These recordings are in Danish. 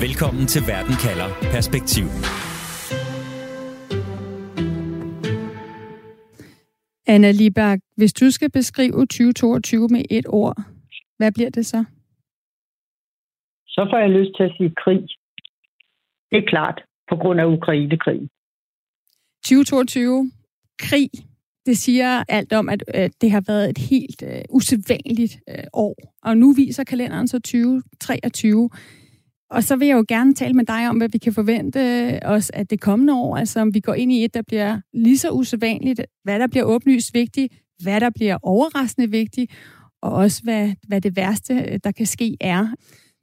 Velkommen til Verden kalder Perspektiv. Anna Lieberg, hvis du skal beskrive 2022 med et ord, hvad bliver det så? Så får jeg lyst til at sige krig. Det er klart, på grund af Ukraine-krigen. 2022, krig, det siger alt om, at øh, det har været et helt øh, usædvanligt øh, år. Og nu viser kalenderen så 2023. Og så vil jeg jo gerne tale med dig om, hvad vi kan forvente os at det kommende år. Altså om vi går ind i et, der bliver lige så usædvanligt, hvad der bliver åbenlyst vigtigt, hvad der bliver overraskende vigtigt, og også hvad, hvad det værste, der kan ske, er.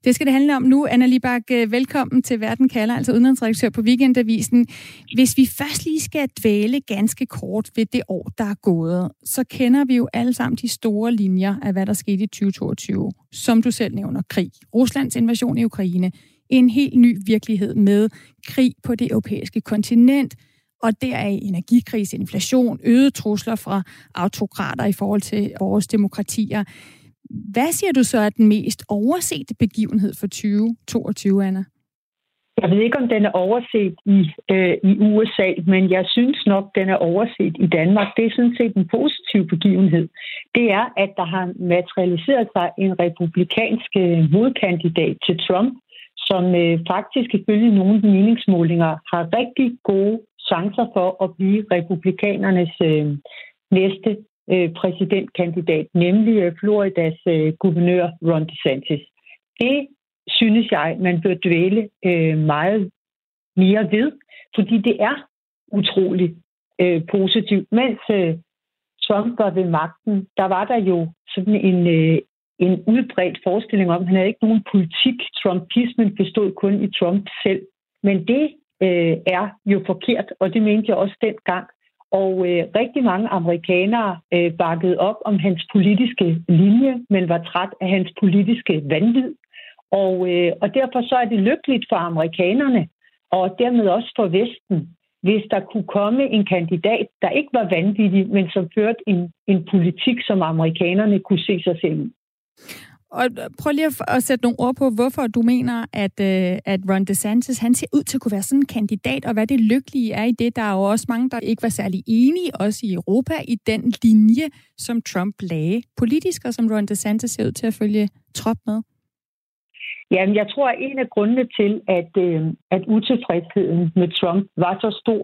Det skal det handle om nu. Anna Libak, øh, velkommen til Verden kalder, altså udenrigsredaktør på Weekendavisen. Hvis vi først lige skal dvæle ganske kort ved det år, der er gået, så kender vi jo alle sammen de store linjer af, hvad der skete i 2022. Som du selv nævner, krig. Ruslands invasion i Ukraine. En helt ny virkelighed med krig på det europæiske kontinent, og deraf energikrise, inflation, øgede trusler fra autokrater i forhold til vores demokratier. Hvad siger du så er den mest oversete begivenhed for 2022, Anna? Jeg ved ikke, om den er overset i, øh, i USA, men jeg synes nok, den er overset i Danmark. Det er sådan set en positiv begivenhed. Det er, at der har materialiseret sig en republikansk øh, modkandidat til Trump, som øh, faktisk ifølge nogle meningsmålinger har rigtig gode chancer for at blive republikanernes øh, næste øh, præsidentkandidat, nemlig øh, Floridas øh, guvernør Ron DeSantis. Det synes jeg, man bør dvæle øh, meget mere ved, fordi det er utroligt øh, positivt. Mens øh, Trump var ved magten, der var der jo sådan en, øh, en udbredt forestilling om, at han havde ikke nogen politik. Trumpismen bestod kun i Trump selv. Men det øh, er jo forkert, og det mente jeg også dengang. Og øh, rigtig mange amerikanere øh, bakkede op om hans politiske linje, men var træt af hans politiske vanvid. Og, øh, og derfor så er det lykkeligt for amerikanerne, og dermed også for Vesten, hvis der kunne komme en kandidat, der ikke var vanvittig, men som førte en, en politik, som amerikanerne kunne se sig selv i. Og prøv lige at, sætte nogle ord på, hvorfor du mener, at, øh, at Ron DeSantis han ser ud til at kunne være sådan en kandidat, og hvad det lykkelige er i det. Der er jo også mange, der ikke var særlig enige, også i Europa, i den linje, som Trump lagde politisk, og som Ron DeSantis ser ud til at følge trop med. Jamen, jeg tror, at en af grundene til, at, øh, at utilfredsheden med Trump var så stor,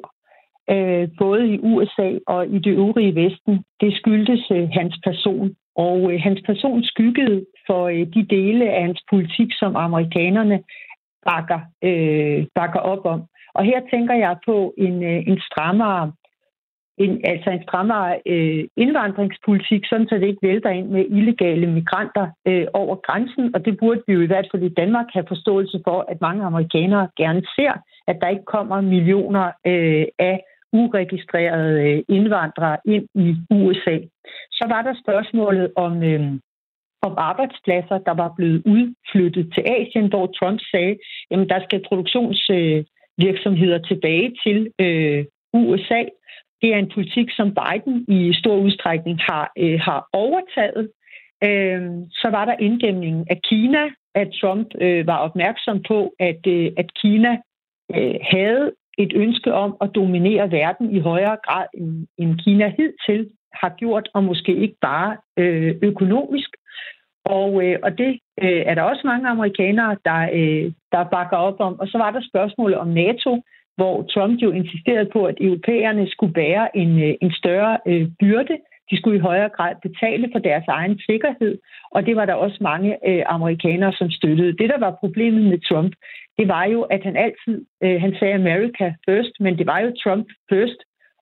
øh, både i USA og i det øvrige Vesten, det skyldtes øh, hans person. Og øh, hans person skyggede for øh, de dele af hans politik, som amerikanerne bakker, øh, bakker op om. Og her tænker jeg på en, øh, en strammere en, altså en strammere øh, indvandringspolitik, sådan så det ikke vælter ind med illegale migranter øh, over grænsen. Og det burde vi jo i hvert fald i Danmark have forståelse for, at mange amerikanere gerne ser, at der ikke kommer millioner øh, af uregistrerede øh, indvandrere ind i USA. Så var der spørgsmålet om, øh, om arbejdspladser, der var blevet udflyttet til Asien, hvor Trump sagde, at der skal produktionsvirksomheder øh, tilbage til øh, USA. Det er en politik, som Biden i stor udstrækning har, øh, har overtaget. Øh, så var der inddæmningen af Kina, at Trump øh, var opmærksom på, at, øh, at Kina øh, havde et ønske om at dominere verden i højere grad, end, end Kina hidtil har gjort, og måske ikke bare øh, økonomisk. Og, øh, og det øh, er der også mange amerikanere, der, øh, der bakker op om. Og så var der spørgsmålet om NATO, hvor Trump jo insisterede på, at europæerne skulle bære en, øh, en større øh, byrde. De skulle i højere grad betale for deres egen sikkerhed, og det var der også mange øh, amerikanere, som støttede. Det, der var problemet med Trump, det var jo, at han altid, øh, han sagde America first, men det var jo Trump first,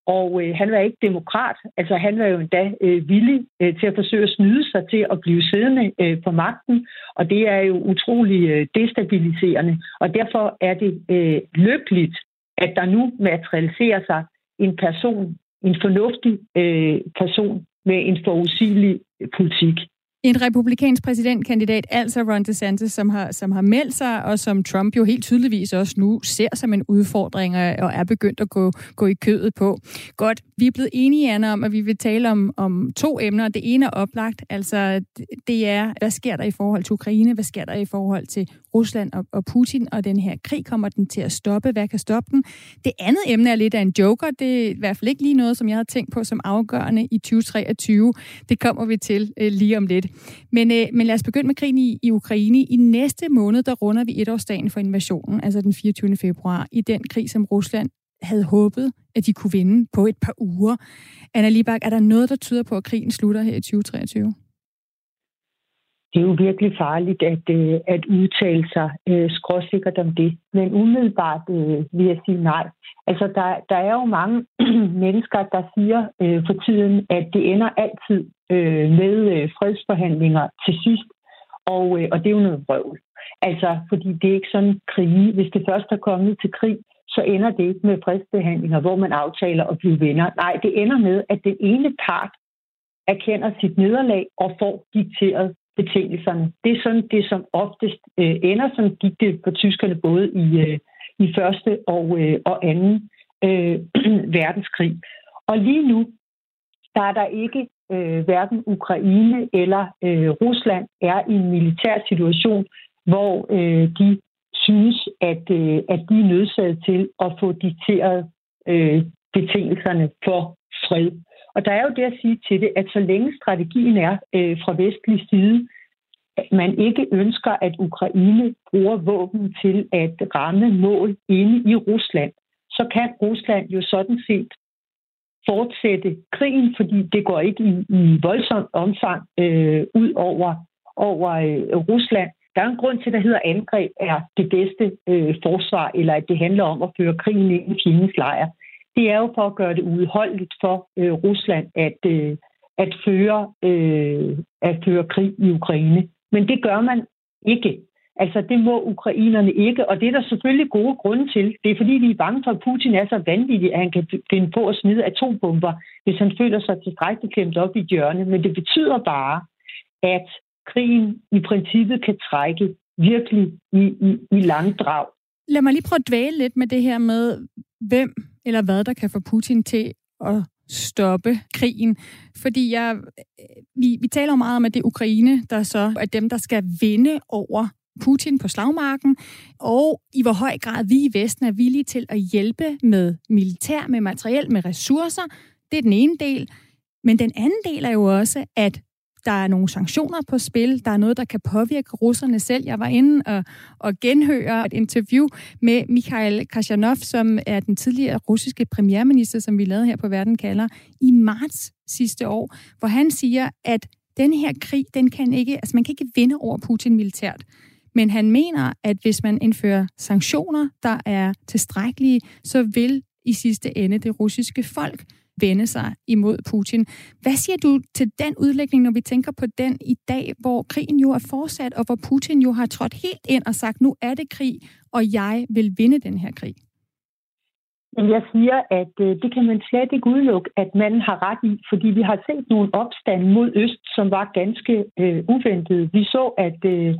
og øh, han var ikke demokrat. Altså han var jo endda øh, villig øh, til at forsøge at snyde sig til at blive siddende øh, på magten. Og det er jo utrolig øh, destabiliserende. Og derfor er det øh, lykkeligt, at der nu materialiserer sig en person, en fornuftig øh, person med en forudsigelig øh, politik. En republikansk præsidentkandidat, altså Ron DeSantis, som har, som har meldt sig, og som Trump jo helt tydeligvis også nu ser som en udfordring og er begyndt at gå, gå i kødet på. Godt, vi er blevet enige, Anna, om, at vi vil tale om, om to emner. Det ene er oplagt, altså det er, hvad sker der i forhold til Ukraine? Hvad sker der i forhold til Rusland og, og Putin? Og den her krig, kommer den til at stoppe? Hvad kan stoppe den? Det andet emne er lidt af en joker. Det er i hvert fald ikke lige noget, som jeg havde tænkt på som afgørende i 2023. Det kommer vi til øh, lige om lidt. Men, øh, men lad os begynde med krigen i, i Ukraine. I næste måned, der runder vi etårsdagen for invasionen, altså den 24. februar, i den krig, som Rusland havde håbet, at de kunne vinde på et par uger. Anna Libak, er der noget, der tyder på, at krigen slutter her i 2023? Det er jo virkelig farligt at, øh, at udtale sig øh, skråsikkert om det. Men umiddelbart øh, vil jeg sige nej. Altså, der, der er jo mange mennesker, der siger øh, for tiden, at det ender altid øh, med øh, fredsforhandlinger til sidst. Og, øh, og det er jo noget vrøvl. Altså, fordi det er ikke sådan krig. Hvis det først er kommet til krig, så ender det ikke med fredsbehandlinger, hvor man aftaler at blive venner. Nej, det ender med, at den ene part erkender sit nederlag og får dikteret betingelserne. Det er sådan det, som oftest øh, ender. som gik det på tyskerne både i, øh, i første og, øh, og anden øh, verdenskrig. Og lige nu, der er der ikke øh, hverken Ukraine eller øh, Rusland er i en militær situation, hvor øh, de synes, at, øh, at de er nødsaget til at få dikteret øh, betingelserne for fred. Og der er jo det at sige til det, at så længe strategien er øh, fra vestlig side, at man ikke ønsker, at Ukraine bruger våben til at ramme mål inde i Rusland, så kan Rusland jo sådan set fortsætte krigen, fordi det går ikke i, i voldsomt omfang øh, ud over, over øh, Rusland. Der er en grund til, at der hedder angreb er det bedste øh, forsvar, eller at det handler om at føre krigen ind i fjendens lejr. Det er jo for at gøre det udholdeligt for øh, Rusland at, øh, at, føre, øh, at føre krig i Ukraine. Men det gør man ikke. Altså, det må ukrainerne ikke, og det er der selvfølgelig gode grunde til. Det er fordi, vi er bange for, at Putin er så vanvittig, at han kan finde på at smide atombomber, hvis han føler sig tilstrækkeligt klemt op i hjørne. Men det betyder bare, at krigen i princippet kan trække virkelig i, i, i langdrag. Lad mig lige prøve at dvæle lidt med det her med, hvem eller hvad, der kan få Putin til at stoppe krigen. Fordi jeg, øh, vi, vi taler jo meget om, at det er Ukraine, der så er dem, der skal vinde over Putin på slagmarken, og i hvor høj grad vi i Vesten er villige til at hjælpe med militær, med materiel, med ressourcer. Det er den ene del. Men den anden del er jo også, at der er nogle sanktioner på spil. Der er noget, der kan påvirke russerne selv. Jeg var inde og, og genhøre et interview med Mikhail Kashanov, som er den tidligere russiske premierminister, som vi lavede her på Verden kalder, i marts sidste år, hvor han siger, at den her krig, den kan ikke, altså man kan ikke vinde over Putin militært. Men han mener, at hvis man indfører sanktioner, der er tilstrækkelige, så vil i sidste ende det russiske folk vende sig imod Putin. Hvad siger du til den udlægning, når vi tænker på den i dag, hvor krigen jo er fortsat, og hvor Putin jo har trådt helt ind og sagt, nu er det krig, og jeg vil vinde den her krig? Jeg siger, at øh, det kan man slet ikke udelukke, at man har ret i, fordi vi har set nogle opstand mod øst, som var ganske øh, uventede. Vi så, at øh,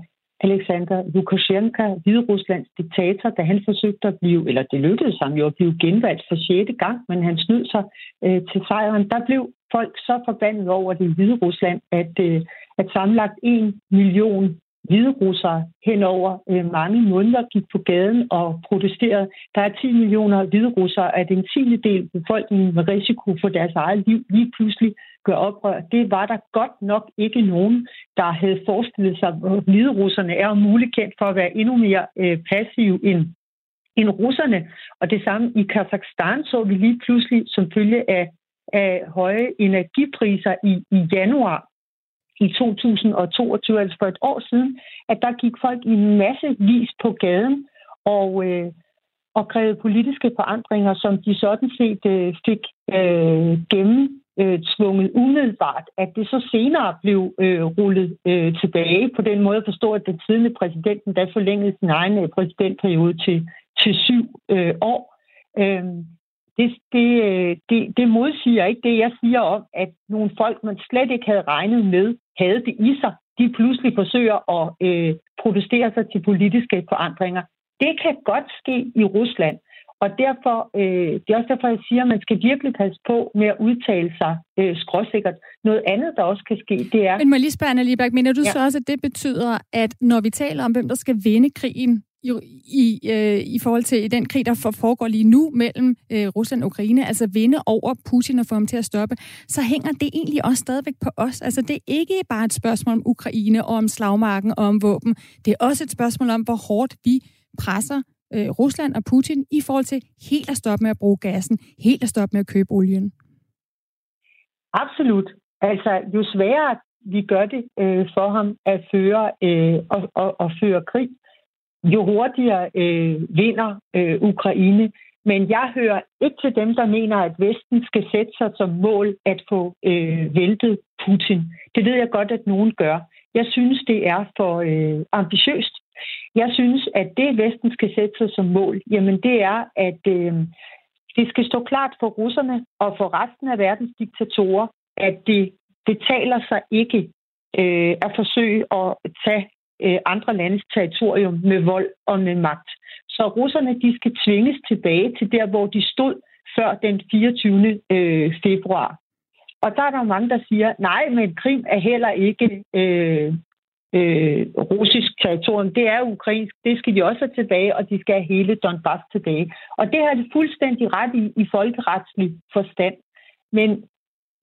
Alexander Lukashenko, Hvideruslands diktator, da han forsøgte at blive, eller det lykkedes ham jo at blive genvalgt for sjette gang, men han snød sig øh, til sejren. Der blev folk så forbandet over det i Hviderusland, at, øh, at samlet en million hviderussere hen over øh, mange måneder gik på gaden og protesterede. Der er 10 millioner hviderussere, at en tiende del befolkningen med risiko for deres eget liv lige pludselig gør oprør. Det var der godt nok ikke nogen, der havde forestillet sig, at hviderusserne er muligt kendt for at være endnu mere øh, passive end, end russerne. Og det samme i Kazakhstan så vi lige pludselig som følge af, af høje energipriser i, i januar i 2022, altså for et år siden, at der gik folk i massevis på gaden og, øh, og krævede politiske forandringer, som de sådan set øh, fik øh, gennem øh, tvunget umiddelbart, at det så senere blev øh, rullet øh, tilbage på den måde at forstå, at den tidlige præsidenten der forlængede sin egen øh, præsidentperiode til, til syv øh, år. Øh, det, det, det, det modsiger ikke det, jeg siger om, at nogle folk, man slet ikke havde regnet med, havde det i sig. De pludselig forsøger at øh, protestere sig til politiske forandringer. Det kan godt ske i Rusland. Og derfor, øh, det er også derfor, jeg siger, at man skal virkelig passe på med at udtale sig øh, skråsikkert. Noget andet, der også kan ske, det er... Men må lige spørge, Anna Lieberg, mener du ja. så også, at det betyder, at når vi taler om, hvem der skal vinde krigen i, i, øh, i forhold til den krig, der foregår lige nu mellem øh, Rusland og Ukraine, altså vinde over Putin og få ham til at stoppe, så hænger det egentlig også stadigvæk på os. Altså det er ikke bare et spørgsmål om Ukraine og om slagmarken og om våben. Det er også et spørgsmål om, hvor hårdt vi presser øh, Rusland og Putin i forhold til helt at stoppe med at bruge gassen, helt at stoppe med at købe olien. Absolut. Altså, jo sværere vi gør det øh, for ham at føre øh, og, og, og føre krig, jo hurtigere øh, vinder øh, Ukraine. Men jeg hører ikke til dem, der mener, at Vesten skal sætte sig som mål at få øh, væltet Putin. Det ved jeg godt, at nogen gør. Jeg synes, det er for øh, ambitiøst. Jeg synes, at det, Vesten skal sætte sig som mål, jamen det er, at øh, det skal stå klart for russerne og for resten af verdens diktatorer, at det betaler sig ikke øh, at forsøge at tage øh, andre landes territorium med vold og med magt. Så russerne de skal tvinges tilbage til der, hvor de stod før den 24. Øh, februar. Og der er der mange, der siger, nej, men Krim er heller ikke øh, øh, russisk territorium. Det er ukrainsk. Det skal de også have tilbage, og de skal have hele Donbass tilbage. Og det har de fuldstændig ret i, i folkeretslig forstand. Men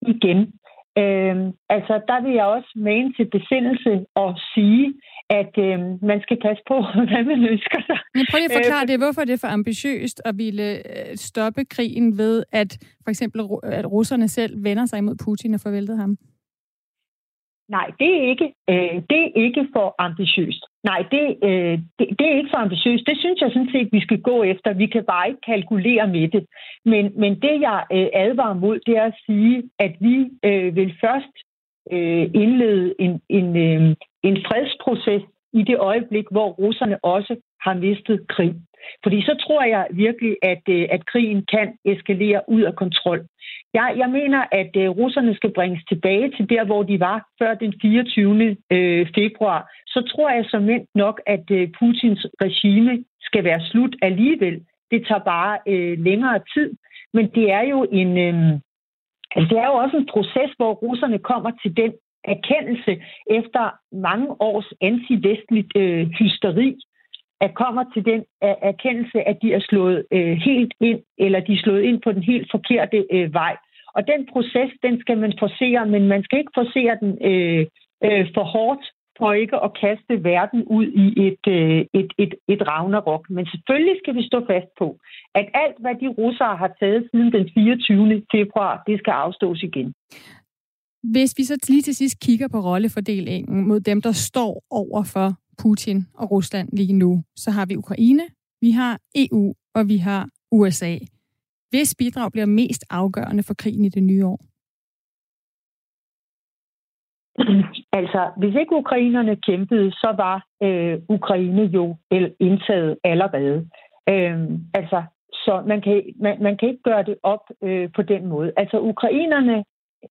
igen, Øh, altså, der vil jeg også mane til besindelse og sige, at øh, man skal passe på, hvad man ønsker sig. Men prøv lige at forklare øh, det. Hvorfor er det for ambitiøst at ville øh, stoppe krigen ved, at for eksempel at russerne selv vender sig imod Putin og forvæltet ham? Nej, det er ikke, øh, det er ikke for ambitiøst. Nej, det, øh, det, det er ikke for ambitiøst. Det synes jeg sådan set, vi skal gå efter. Vi kan bare ikke kalkulere med det. Men, men det, jeg øh, advarer mod, det er at sige, at vi øh, vil først øh, indlede en, en, øh, en fredsproces i det øjeblik, hvor russerne også har mistet krig. Fordi så tror jeg virkelig, at, øh, at krigen kan eskalere ud af kontrol. Jeg, jeg mener, at øh, russerne skal bringes tilbage til der, hvor de var før den 24. Øh, februar. Så tror jeg som nok, at øh, Putins regime skal være slut alligevel. Det tager bare øh, længere tid. Men det er jo en, øh, altså, det er jo også en proces, hvor russerne kommer til den erkendelse efter mange års antivestligt øh, hysteri, at kommer til den erkendelse, at de er slået øh, helt ind, eller de er slået ind på den helt forkerte øh, vej. Og den proces, den skal man forsere, men man skal ikke forsere den øh, øh, for hårdt, for ikke at kaste verden ud i et, øh, et, et, et ragnarok. Men selvfølgelig skal vi stå fast på, at alt, hvad de russere har taget siden den 24. februar, det skal afstås igen. Hvis vi så lige til sidst kigger på rollefordelingen mod dem, der står over for Putin og Rusland lige nu, så har vi Ukraine, vi har EU og vi har USA. Hvis bidrag bliver mest afgørende for krigen i det nye år? Altså, hvis ikke ukrainerne kæmpede, så var øh, Ukraine jo indtaget allerede. Øh, altså, så man kan, man, man kan ikke gøre det op øh, på den måde. Altså, ukrainerne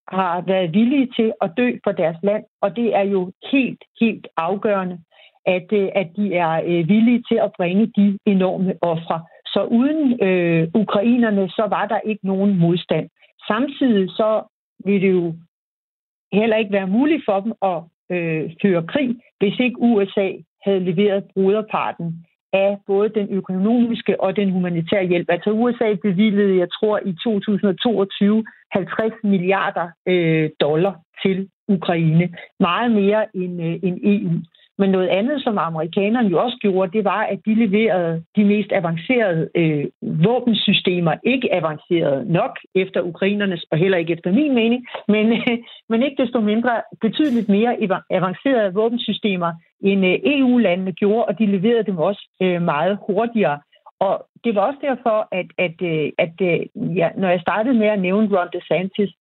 har været villige til at dø for deres land, og det er jo helt, helt afgørende at, øh, at de er øh, villige til at bringe de enorme ofre. Så uden øh, ukrainerne, så var der ikke nogen modstand. Samtidig så vil det jo heller ikke være muligt for dem at øh, føre krig, hvis ikke USA havde leveret bruderparten af både den økonomiske og den humanitære hjælp. Altså USA bevilgede, jeg tror, i 2022 50 milliarder øh, dollar til Ukraine. Meget mere end, øh, end EU. Men noget andet, som amerikanerne jo også gjorde, det var, at de leverede de mest avancerede øh, våbensystemer. Ikke avancerede nok efter ukrainernes, og heller ikke efter min mening, men, øh, men ikke desto mindre betydeligt mere avancerede våbensystemer, end øh, EU-landene gjorde, og de leverede dem også øh, meget hurtigere. Og det var også derfor, at, at, øh, at, at ja, når jeg startede med at nævne Ron DeSantis,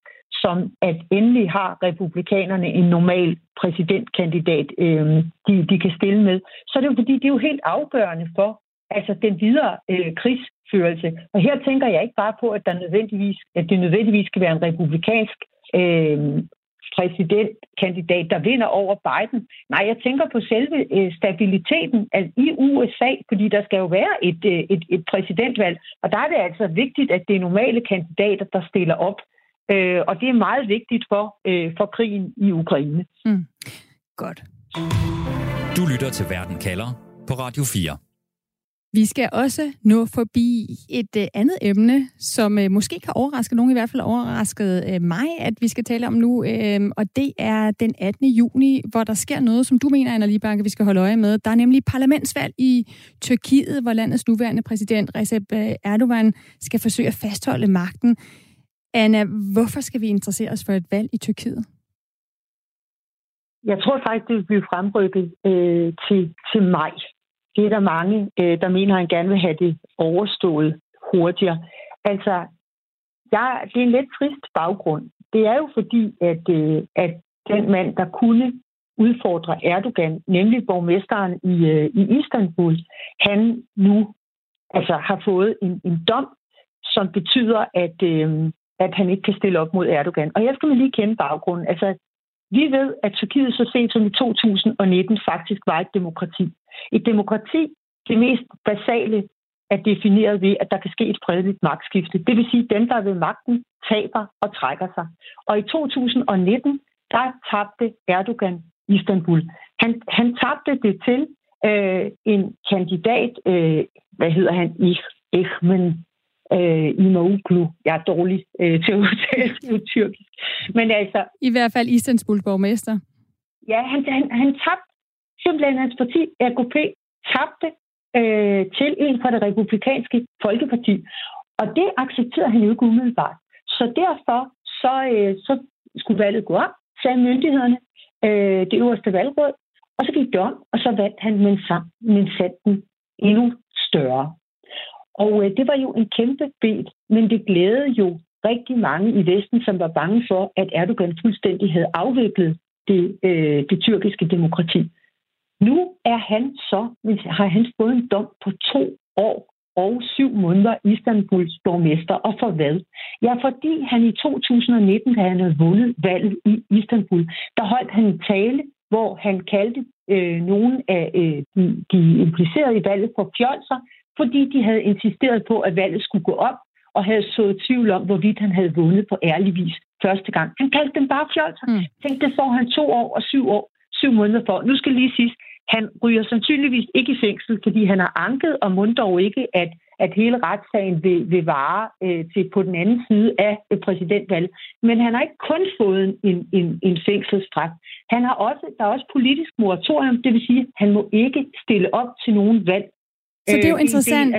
som at endelig har republikanerne en normal præsidentkandidat, øh, de, de kan stille med, så er det jo fordi, det er jo helt afgørende for altså den videre øh, krigsførelse. Og her tænker jeg ikke bare på, at, der nødvendigvis, at det nødvendigvis skal være en republikansk øh, præsidentkandidat, der vinder over Biden. Nej, jeg tænker på selve øh, stabiliteten altså, i USA, fordi der skal jo være et, øh, et, et præsidentvalg. Og der er det altså vigtigt, at det er normale kandidater, der stiller op. Øh, og det er meget vigtigt for, øh, for krigen i Ukraine. Mm. Godt. Du lytter til Verden kalder på Radio 4. Vi skal også nå forbi et uh, andet emne, som uh, måske kan overraske nogen, i hvert fald overrasket uh, mig, at vi skal tale om nu. Uh, og det er den 18. juni, hvor der sker noget, som du mener, Anna Liebanke, vi skal holde øje med. Der er nemlig parlamentsvalg i Tyrkiet, hvor landets nuværende præsident Recep Erdogan skal forsøge at fastholde magten. Anna, hvorfor skal vi interessere os for et valg i Tyrkiet? Jeg tror faktisk, det vil blive fremrykket øh, til, til maj. Det er der mange, øh, der mener, at han gerne vil have det overstået hurtigere. Altså, jeg, det er en lidt trist baggrund. Det er jo fordi, at, øh, at den mand, der kunne udfordre Erdogan, nemlig borgmesteren i, øh, i Istanbul, han nu altså, har fået en, en dom, som betyder, at, øh, at han ikke kan stille op mod Erdogan. Og jeg skal lige kende baggrunden. Altså, vi ved, at Tyrkiet så sent som i 2019 faktisk var et demokrati. Et demokrati, det mest basale, er defineret ved, at der kan ske et fredeligt magtskifte. Det vil sige, at dem, der er ved magten, taber og trækker sig. Og i 2019, der tabte Erdogan Istanbul. Han, han tabte det til øh, en kandidat, øh, hvad hedder han, Ihmen øh, Imoglu. Jeg er dårlig øh, til at udtale det tyrkisk. Men altså... I hvert fald Istanbuls borgmester. Ja, han, han, han tabte simpelthen hans parti, RKP, tabte øh, til en fra det republikanske folkeparti. Og det accepterede han jo ikke umiddelbart. Så derfor så, øh, så skulle valget gå op, sagde myndighederne, øh, det øverste valgråd, og så gik det om, og så vandt han, men, men satte den endnu større. Og øh, det var jo en kæmpe bed, men det glædede jo rigtig mange i Vesten, som var bange for, at Erdogan fuldstændig havde afviklet det, øh, det tyrkiske demokrati. Nu er han så, har han fået en dom på to år og syv måneder Istanbuls borgmester. Og for hvad? Ja, fordi han i 2019, da han havde vundet valget i Istanbul, der holdt han en tale, hvor han kaldte øh, nogle af øh, de, de implicerede i valget for fjolser, fordi de havde insisteret på, at valget skulle gå op, og havde sået tvivl om, hvorvidt han havde vundet på ærlig vis første gang. Han kaldte dem bare fjolser. Mm. Tænk, det får han to år og syv år, syv måneder for. Nu skal lige sige, han ryger sandsynligvis ikke i fængsel, fordi han har anket, og må dog ikke, at, at hele retssagen vil, vil vare øh, til på den anden side af præsidentvalget. Men han har ikke kun fået en, en, en fængselsstraf. Han har også, der er også politisk moratorium, det vil sige, at han må ikke stille op til nogen valg så det er jo øh, interessant.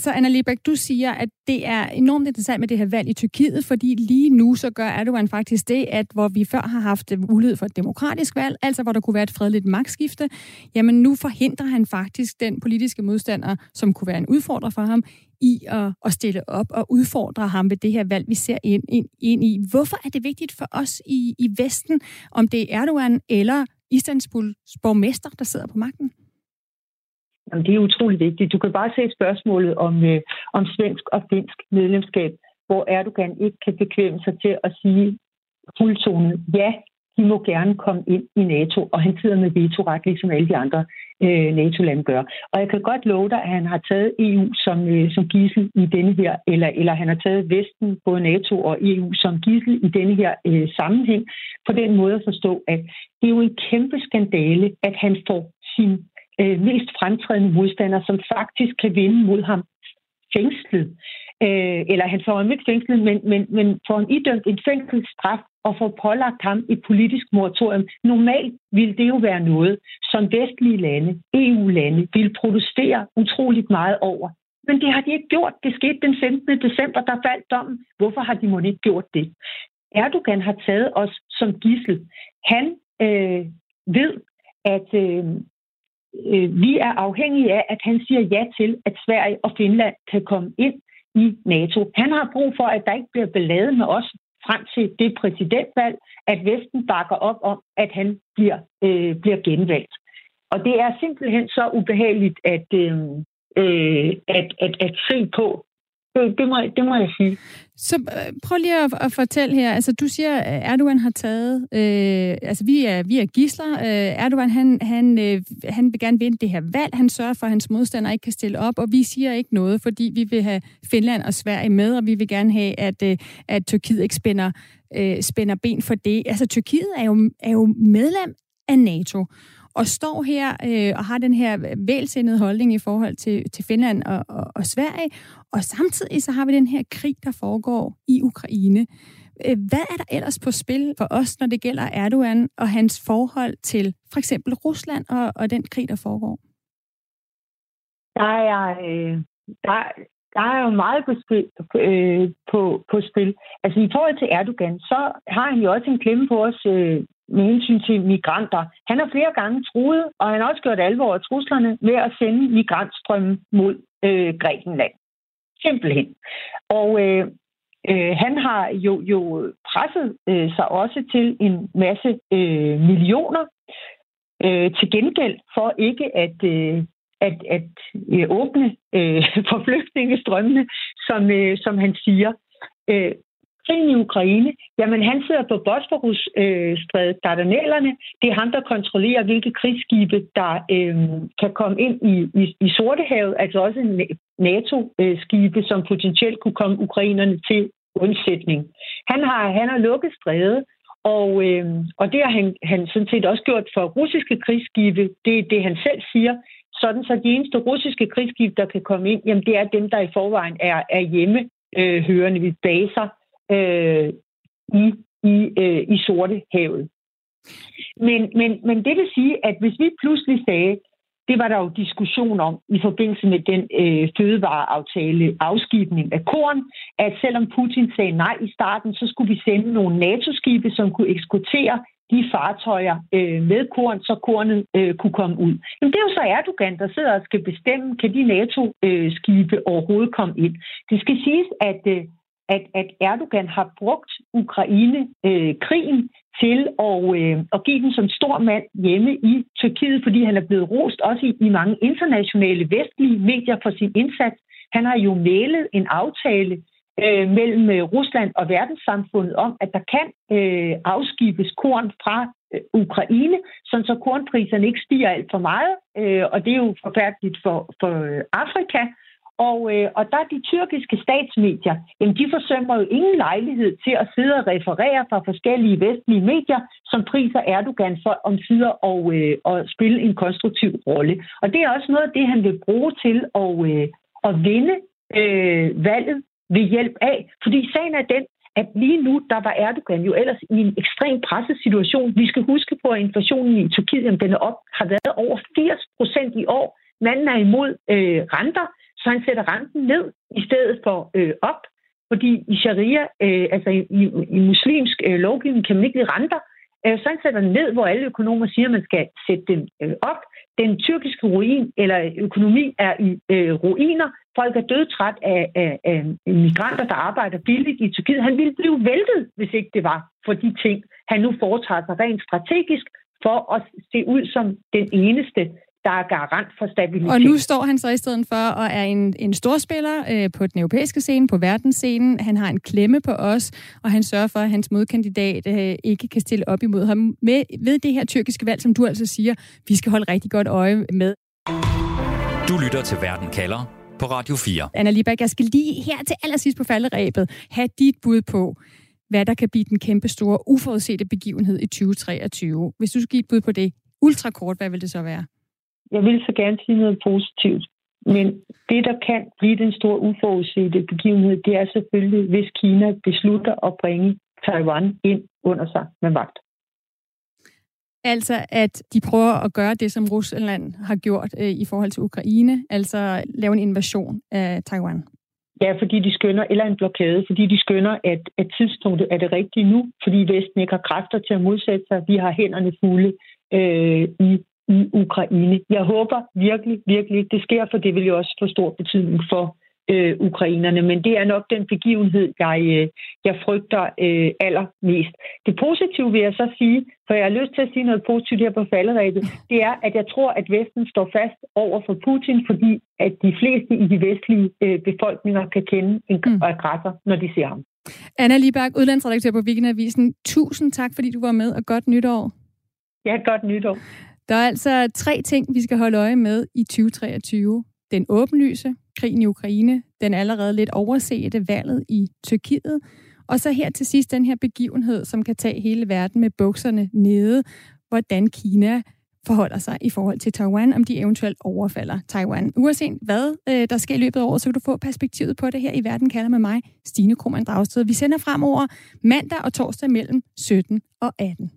Så Anna Libæk, du siger, at det er enormt interessant med det her valg i Tyrkiet, fordi lige nu så gør Erdogan faktisk det, at hvor vi før har haft mulighed for et demokratisk valg, altså hvor der kunne være et fredeligt magtskifte, jamen nu forhindrer han faktisk den politiske modstander, som kunne være en udfordrer for ham, i at, at stille op og udfordre ham ved det her valg, vi ser ind, ind, ind i. Hvorfor er det vigtigt for os i, i Vesten, om det er Erdogan eller Istanbuls borgmester, der sidder på magten? Jamen, det er utrolig vigtigt. Du kan bare se spørgsmålet om, øh, om svensk og finsk medlemskab, hvor Erdogan ikke kan bekvemme sig til at sige fuldtonet, ja, de må gerne komme ind i NATO, og han sidder med vetoret, ligesom alle de andre øh, NATO-lande gør. Og jeg kan godt love dig, at han har taget EU som, øh, som gissel i denne her, eller, eller han har taget Vesten, både NATO og EU, som gissel i denne her øh, sammenhæng, på den måde at forstå, at det er jo en kæmpe skandale, at han får sin øh, mest fremtrædende modstander, som faktisk kan vinde mod ham fængslet. Øh, eller han får ham ikke fængslet, men, men, men får han idømt en fængselsstraf og får pålagt ham et politisk moratorium. Normalt ville det jo være noget, som vestlige lande, EU-lande, ville protestere utroligt meget over. Men det har de ikke gjort. Det skete den 15. december, der faldt dommen. Hvorfor har de måske ikke gjort det? Erdogan har taget os som gissel. Han øh, ved, at, øh, øh, vi er afhængige af, at han siger ja til, at Sverige og Finland kan komme ind i NATO. Han har brug for, at der ikke bliver beladet med os frem til det præsidentvalg, at Vesten bakker op om, at han bliver, øh, bliver genvalgt. Og det er simpelthen så ubehageligt at, øh, øh, at, at, at se på. Det, det, må, det må jeg sige. Så øh, prøv lige at, at fortælle her. Altså, du siger, at Erdogan har taget... Øh, altså, vi er, vi er gisler. Øh, Erdogan, han, han, øh, han vil gerne vinde det her valg. Han sørger for, at hans modstandere ikke kan stille op, og vi siger ikke noget, fordi vi vil have Finland og Sverige med, og vi vil gerne have, at, øh, at Tyrkiet ikke spænder, øh, spænder ben for det. Altså, Tyrkiet er jo, er jo medlem af NATO og står her øh, og har den her vælsindede holdning i forhold til, til Finland og, og, og Sverige, og samtidig så har vi den her krig, der foregår i Ukraine. Øh, hvad er der ellers på spil for os, når det gælder Erdogan og hans forhold til for eksempel Rusland og, og den krig, der foregår? Der er, øh, der, der er jo meget på spil, øh, på, på spil. Altså i forhold til Erdogan, så har han jo også en klemme på os øh, med hensyn til migranter. Han har flere gange truet, og han har også gjort alvor af truslerne med at sende migrantstrømmen mod øh, Grækenland. Simpelthen. Og øh, øh, han har jo, jo presset øh, sig også til en masse øh, millioner øh, til gengæld for ikke at, øh, at, at øh, åbne øh, for flygtningestrømmene, som, øh, som han siger. Øh, krigen i Ukraine, jamen han sidder på Bosporus-strædet, øh, Dardanellerne. Det er ham, der kontrollerer, hvilke krigsskibe, der øh, kan komme ind i, i, i Sortehavet, altså også NATO-skibe, øh, som potentielt kunne komme ukrainerne til undsætning. Han har, han har lukket strædet, og, øh, og det har han, han sådan set også gjort for russiske krigsskibe. Det er det, han selv siger. Sådan så de eneste russiske krigsskibe, der kan komme ind, jamen det er dem, der i forvejen er, er hjemme øh, hørende ved baser øh, i, i, øh, i Sortehavet. Men, men, men det vil sige, at hvis vi pludselig sagde, det var der jo diskussion om i forbindelse med den øh, fødevareaftale, afskibning af korn, at selvom Putin sagde nej i starten, så skulle vi sende nogle NATO-skibe, som kunne eksportere de fartøjer øh, med korn, så kornet øh, kunne komme ud. Jamen, det er jo så Erdogan, der sidder og skal bestemme, kan de NATO-skibe øh, overhovedet komme ind. Det skal siges, at øh, at, at Erdogan har brugt Ukraine-krigen øh, til at, øh, at give den som stor mand hjemme i Tyrkiet, fordi han er blevet rost også i, i mange internationale vestlige medier for sin indsats. Han har jo malet en aftale øh, mellem øh, Rusland og verdenssamfundet om, at der kan øh, afskibes korn fra øh, Ukraine, sådan så kornpriserne ikke stiger alt for meget, øh, og det er jo forfærdeligt for, for øh, Afrika. Og, øh, og der er de tyrkiske statsmedier, jamen de forsømmer jo ingen lejlighed til at sidde og referere fra forskellige vestlige medier, som priser Erdogan for om sider og, øh, og spille en konstruktiv rolle. Og det er også noget af det, han vil bruge til at, øh, at vinde øh, valget ved hjælp af. Fordi sagen er den, at lige nu, der var Erdogan jo ellers i en ekstrem pressesituation. Vi skal huske på, at inflationen i Tyrkiet, jamen, den er op, har været over 80 procent i år. Manden er imod øh, renter, så han sætter renten ned i stedet for øh, op. Fordi i sharia, øh, altså i, i, i muslimsk øh, lovgivning, kan man ikke lide renter. Øh, så han sætter den ned, hvor alle økonomer siger, at man skal sætte den øh, op. Den tyrkiske ruin, eller økonomi er i øh, ruiner. Folk er dødtræt af, af, af migranter, der arbejder billigt i Tyrkiet. Han ville blive væltet, hvis ikke det var for de ting, han nu foretager sig rent strategisk for at se ud som den eneste der er garant for stabilitet. Og nu står han så i stedet for og er en, en storspiller øh, på den europæiske scene, på verdensscenen. Han har en klemme på os, og han sørger for, at hans modkandidat øh, ikke kan stille op imod ham med, ved det her tyrkiske valg, som du altså siger, vi skal holde rigtig godt øje med. Du lytter til Verden kalder på Radio 4. Anna Libak, jeg skal lige her til allersidst på falderæbet have dit bud på, hvad der kan blive den kæmpe store uforudsete begivenhed i 2023. Hvis du skal give et bud på det, ultrakort, hvad vil det så være? Jeg vil så gerne sige noget positivt. Men det, der kan blive den store uforudsete begivenhed, det er selvfølgelig, hvis Kina beslutter at bringe Taiwan ind under sig med magt. Altså, at de prøver at gøre det, som Rusland har gjort øh, i forhold til Ukraine, altså lave en invasion af Taiwan. Ja, fordi de skønner, eller en blokade, fordi de skønner, at, at tidspunktet er det rigtige nu, fordi Vesten ikke har kræfter til at modsætte sig. Vi har hænderne fulde øh, i i Ukraine. Jeg håber virkelig, virkelig, det sker, for det vil jo også få stor betydning for øh, ukrainerne, men det er nok den begivenhed, jeg, øh, jeg frygter øh, allermest. Det positive vil jeg så sige, for jeg har lyst til at sige noget positivt her på falderæbet, det er, at jeg tror, at Vesten står fast over for Putin, fordi at de fleste i de vestlige øh, befolkninger kan kende en mm. aggressor, når de ser ham. Anna Libak, udlandsredaktør på Weekendavisen. Tusind tak, fordi du var med, og godt nytår. Ja, godt nytår. Der er altså tre ting, vi skal holde øje med i 2023. Den åbenlyse, krigen i Ukraine, den allerede lidt oversete valget i Tyrkiet, og så her til sidst den her begivenhed, som kan tage hele verden med bukserne nede, hvordan Kina forholder sig i forhold til Taiwan, om de eventuelt overfalder Taiwan. Uanset hvad øh, der sker i løbet af året, så kan du få perspektivet på det her i Verden kalder med mig, Stine Krohmann Dragsted. Vi sender fremover mandag og torsdag mellem 17 og 18.